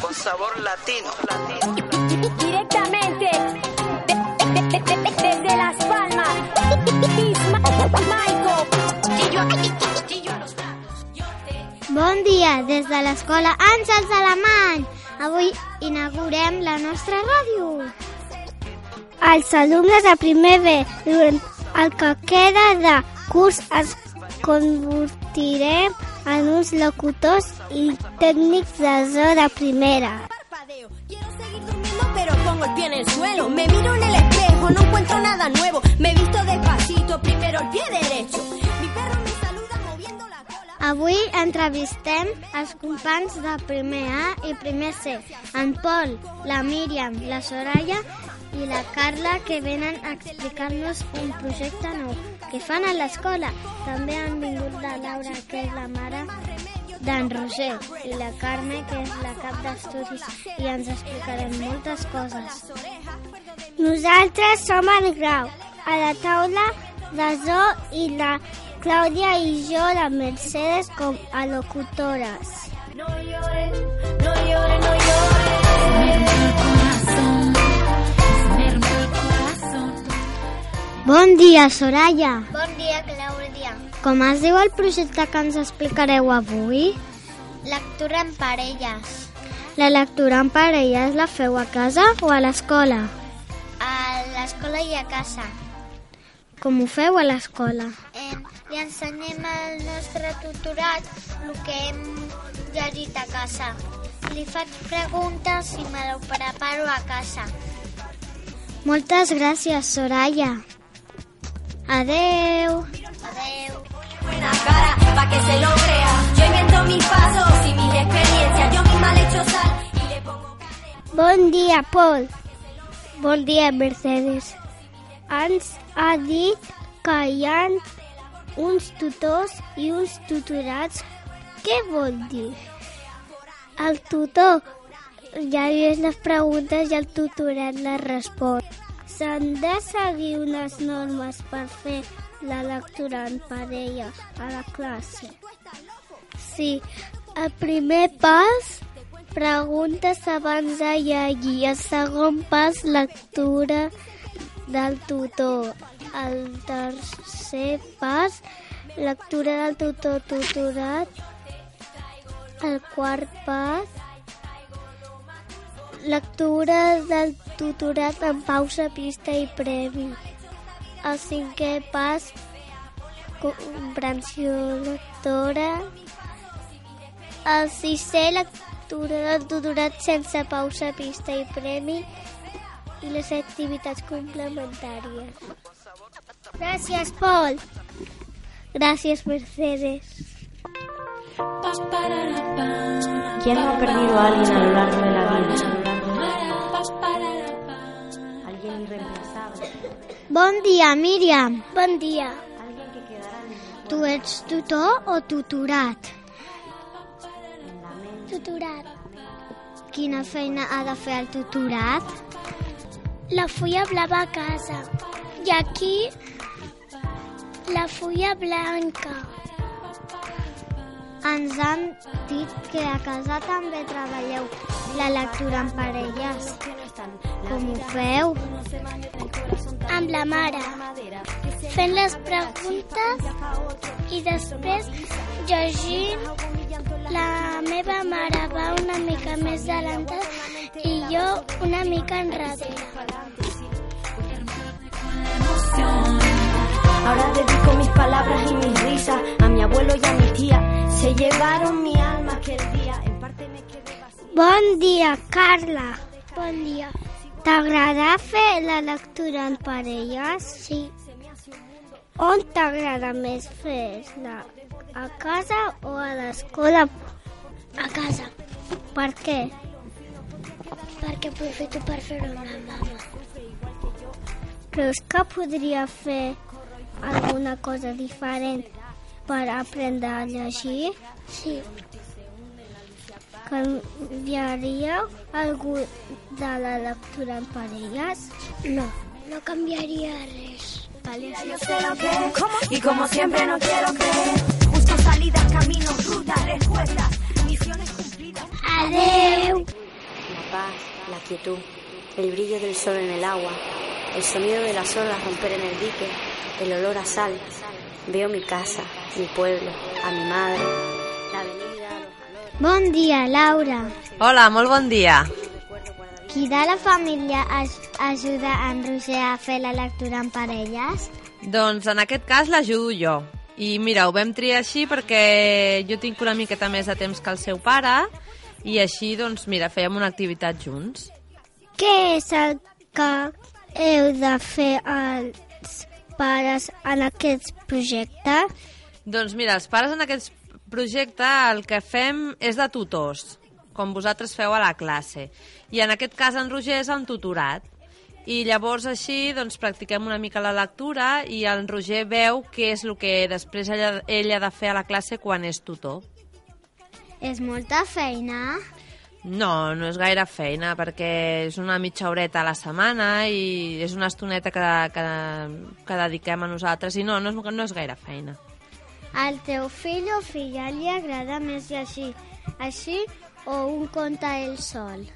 con, sabor latino. Directamente de- de- de- de- desde Las Palmas. Bon dia, des de l'escola Àngels Alemany. Avui inaugurem la nostra ràdio. Els alumnes de primer B, durant el que queda de curs, es convertirem en uns locutors i tècnics de de primera. Quiero seguir durmiendo, pero pongo el pie en el suelo. Me miro en el espejo, no encuentro nada nuevo. Me visto despacito, primero el pie derecho. Mi perro me saluda moviendo la cola. Avui entrevistem els companys de primer A i primer C, en Pol, la Míriam, la Soraya i la Carla, que venen a explicar-nos un projecte nou que fan a l'escola. També han vingut la Laura, que és la mare d'en Roger, i la Carme, que és la cap d'estudis, i ens explicarem moltes coses. Nosaltres som en Grau, a la taula de Zo i la Clàudia i jo, la Mercedes, com a locutores. No llores, no llores, no llores. Bon dia, Soraya. Bon dia, Clàudia. Com es diu el projecte que ens explicareu avui? Lectura en parelles. La lectura en parelles la feu a casa o a l'escola? A l'escola i a casa. Com ho feu a l'escola? Eh, li ensenyem al nostre tutorat el que hem llegit a casa. Li faig preguntes i me lo preparo a casa. Moltes gràcies, Soraya. Adeu. Adeu. Buena cara, pa' que se lo crea. Yo invento mis pasos y mis experiencias. Yo misma le echo sal y le pongo... Bon dia, Pol. Bon dia, Mercedes. Ens ha dit que hi ha uns tutors i uns tutorats. Què vol dir? El tutor llegeix les preguntes i el tutorat les respon. S'han de seguir unes normes per fer la lectura en parella a la classe. Sí, el primer pas preguntes abans de llegir. El segon pas, lectura del tutor. El tercer pas, lectura del tutor tutorat. El quart pas, lectura del tutorat en pausa, pista i premi. El cinquè pas, comprensió lectora. El sisè, lectura del tutorat sense pausa, pista i premi. I les activitats complementàries. Gràcies, Pol. Gràcies, Mercedes. ¿Quién no ha perdido a alguien a lo largo de la vida? Bon dia, Míriam. Bon dia. Tu ets tutor o tutorat? Tutorat. Quina feina ha de fer el tutorat? La fulla blava a casa. I aquí la fulla blanca. Ens han dit que a casa també treballeu la lectura en parelles. Com ho feu? Amb la mare. Fent les preguntes i després llegint la meva mare va una mica més adelantada i jo una mica enrere. Ahora dedico mis palabras y mis risas a mi abuelo y a mi tía. Se llevaron mi alma aquel día. En parte me quedé vacía. Bon dia, Carla. Bon dia. T'agrada fer la lectura en parelles? Sí. On t'agrada més fer-la? A casa o a l'escola? A casa. Per què? Perquè aprofito per fer-ho amb la mama. Creus que podria fer alguna cosa diferent per aprendre a llegir? Sí. Canviaria algú de la lectura en parelles? No, no canviaria res. Vale, sí. Yo sé lo que es, y como siempre no quiero creer. Busco salidas, caminos, rutas, respuestas, misiones cumplidas. Adeu! quietud, el brillo del sol en el agua, el sonido de las olas romper en el dique, el olor a sal. Veo mi casa, mi pueblo, a mi madre, la Bon dia, Laura. Hola, molt bon dia. Qui de la família aj ajuda en Roger a fer la lectura en parelles? Doncs en aquest cas l'ajudo jo. I mira, ho vam triar així perquè jo tinc una miqueta més de temps que el seu pare i així, doncs, mira, fèiem una activitat junts. Què és el que heu de fer els pares en aquest projecte? Doncs mira, els pares en aquest projecte el que fem és de tutors, com vosaltres feu a la classe. I en aquest cas en Roger és en tutorat. I llavors així doncs, practiquem una mica la lectura i el Roger veu què és el que després ella, ell ha de fer a la classe quan és tutor. És molta feina. No, no és gaire feina, perquè és una mitja horeta a la setmana i és una estoneta que, que, que dediquem a nosaltres i no, no és, no és gaire feina. Al teu fill o filla li agrada més llegir així o un conte ell sol?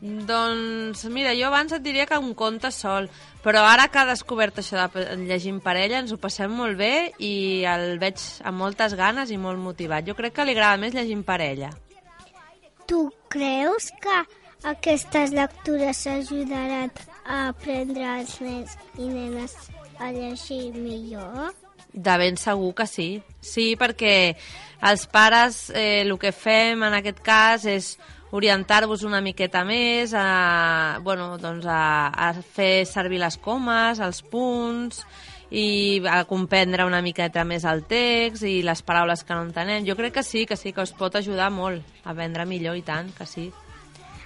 Doncs mira, jo abans et diria que un conte sol, però ara que ha descobert això de llegir en parella ens ho passem molt bé i el veig amb moltes ganes i molt motivat. Jo crec que li agrada més llegir en parella. Tu creus que aquestes lectures ajudaran a aprendre els nens i nenes a llegir millor? De ben segur que sí. Sí, perquè els pares eh, el que fem en aquest cas és orientar-vos una miqueta més a, bueno, doncs a, a fer servir les comes, els punts i a comprendre una miqueta més el text i les paraules que no entenem. Jo crec que sí, que sí, que us pot ajudar molt a aprendre millor i tant, que sí.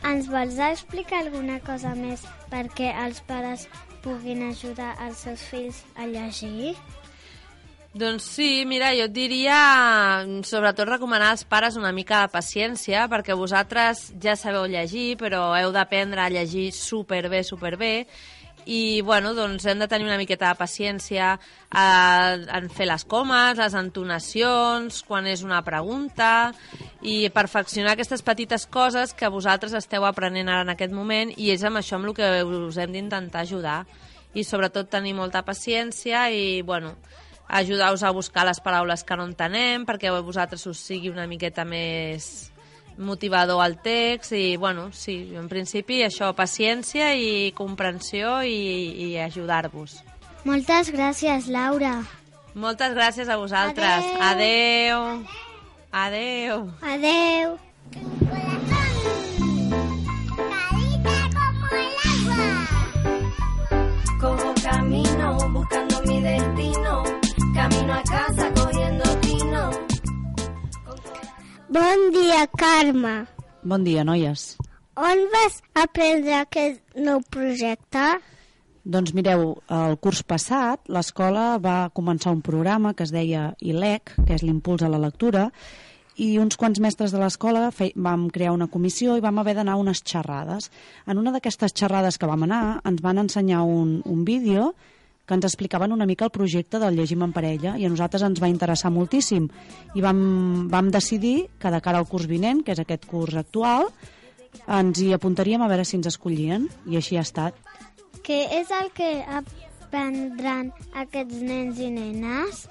Ens vols explicar alguna cosa més perquè els pares puguin ajudar els seus fills a llegir? Doncs sí, mira, jo et diria sobretot recomanar als pares una mica de paciència perquè vosaltres ja sabeu llegir però heu d'aprendre a llegir superbé, superbé. I bueno, doncs hem de tenir una miqueta de paciència eh, en fer les comes, les entonacions, quan és una pregunta i perfeccionar aquestes petites coses que vosaltres esteu aprenent ara en aquest moment i és amb això amb el que us hem d'intentar ajudar. I sobretot tenir molta paciència i bueno, ajudar-vos a buscar les paraules que no entenem perquè a vosaltres us sigui una miqueta més motivador al text i, bueno, sí, en principi això, paciència i comprensió i, i ajudar-vos. Moltes gràcies, Laura. Moltes gràcies a vosaltres. Adeu. Adeu. Adeu. Como Bon dia, Carme. Bon dia, noies. On vas aprendre aquest nou projecte? Doncs mireu, el curs passat l'escola va començar un programa que es deia ILEC, que és l'impuls a la lectura, i uns quants mestres de l'escola vam crear una comissió i vam haver d'anar a unes xerrades. En una d'aquestes xerrades que vam anar ens van ensenyar un, un vídeo que ens explicaven una mica el projecte del llegim en parella i a nosaltres ens va interessar moltíssim i vam, vam decidir que de cara al curs vinent, que és aquest curs actual, ens hi apuntaríem a veure si ens escollien i així ha estat. Què és el que aprendran aquests nens i nenes?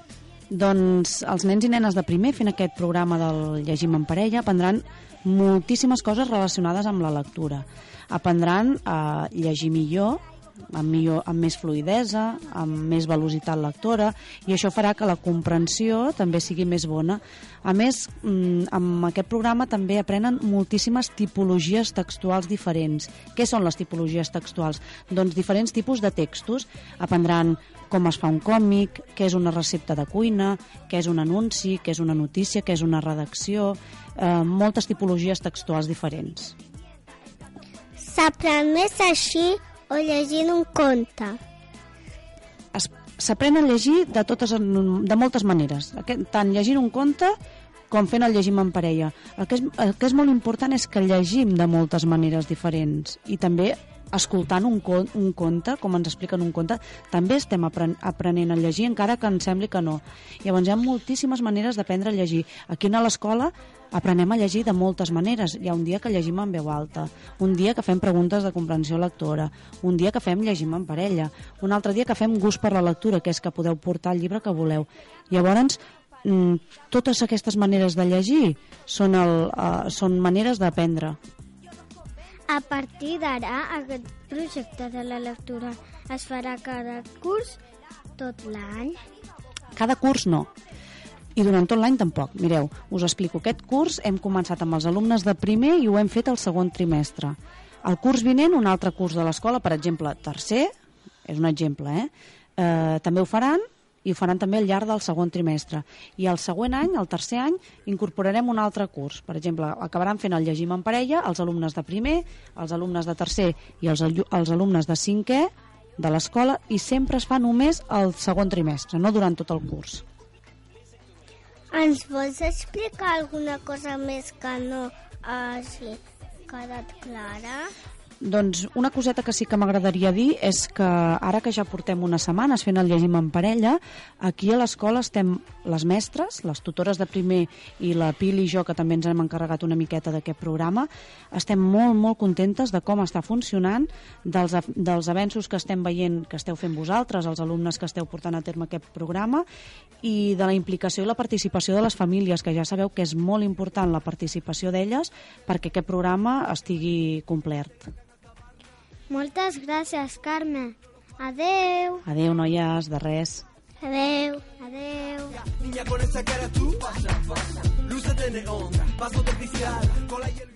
Doncs els nens i nenes de primer fent aquest programa del Llegim en parella aprendran moltíssimes coses relacionades amb la lectura. Aprendran a llegir millor, amb, millor, amb més fluidesa, amb més velocitat lectora, i això farà que la comprensió també sigui més bona. A més, mm, amb aquest programa també aprenen moltíssimes tipologies textuals diferents. Què són les tipologies textuals? Doncs diferents tipus de textos. Aprendran com es fa un còmic, què és una recepta de cuina, què és un anunci, què és una notícia, què és una redacció, eh, moltes tipologies textuals diferents. S'aprèn més així o llegint un conte? S'aprèn a llegir de, totes, de moltes maneres, tant llegint un conte com fent el llegim en parella. El que, és, el que és molt important és que llegim de moltes maneres diferents i també escoltant un, con, un conte, com ens expliquen un conte, també estem apren aprenent a llegir, encara que ens sembli que no. Llavors hi ha moltíssimes maneres d'aprendre a llegir. Aquí a l'escola Aprenem a llegir de moltes maneres. Hi ha un dia que llegim en veu alta, un dia que fem preguntes de comprensió lectora, un dia que fem llegim en parella, un altre dia que fem gust per la lectura, que és que podeu portar el llibre que voleu. Llavors, mm, totes aquestes maneres de llegir són, el, uh, són maneres d'aprendre. A partir d'ara, aquest projecte de la lectura es farà cada curs tot l'any. Cada curs no. I durant tot l'any tampoc. Mireu, us explico. Aquest curs hem començat amb els alumnes de primer i ho hem fet el segon trimestre. El curs vinent, un altre curs de l'escola, per exemple, tercer, és un exemple, eh? eh? També ho faran i ho faran també al llarg del segon trimestre. I el següent any, el tercer any, incorporarem un altre curs. Per exemple, acabaran fent el llegim en parella els alumnes de primer, els alumnes de tercer i els, els alumnes de cinquè de l'escola i sempre es fa només el segon trimestre, no durant tot el curs. Ens vols explicar alguna cosa més que no hagi quedat clara? Doncs una coseta que sí que m'agradaria dir és que ara que ja portem unes setmanes fent el llegim en parella, aquí a l'escola estem les mestres, les tutores de primer i la Pili i jo, que també ens hem encarregat una miqueta d'aquest programa, estem molt, molt contentes de com està funcionant, dels, dels avenços que estem veient que esteu fent vosaltres, els alumnes que esteu portant a terme aquest programa, i de la implicació i la participació de les famílies, que ja sabeu que és molt important la participació d'elles perquè aquest programa estigui complert. Moltes gràcies, Carme. Adeu. Adeu, noies, de res. Adeu. Adeu. Niña con esa cara tú, pasa, pasa, luces de neón, paso de oficial, cola y el...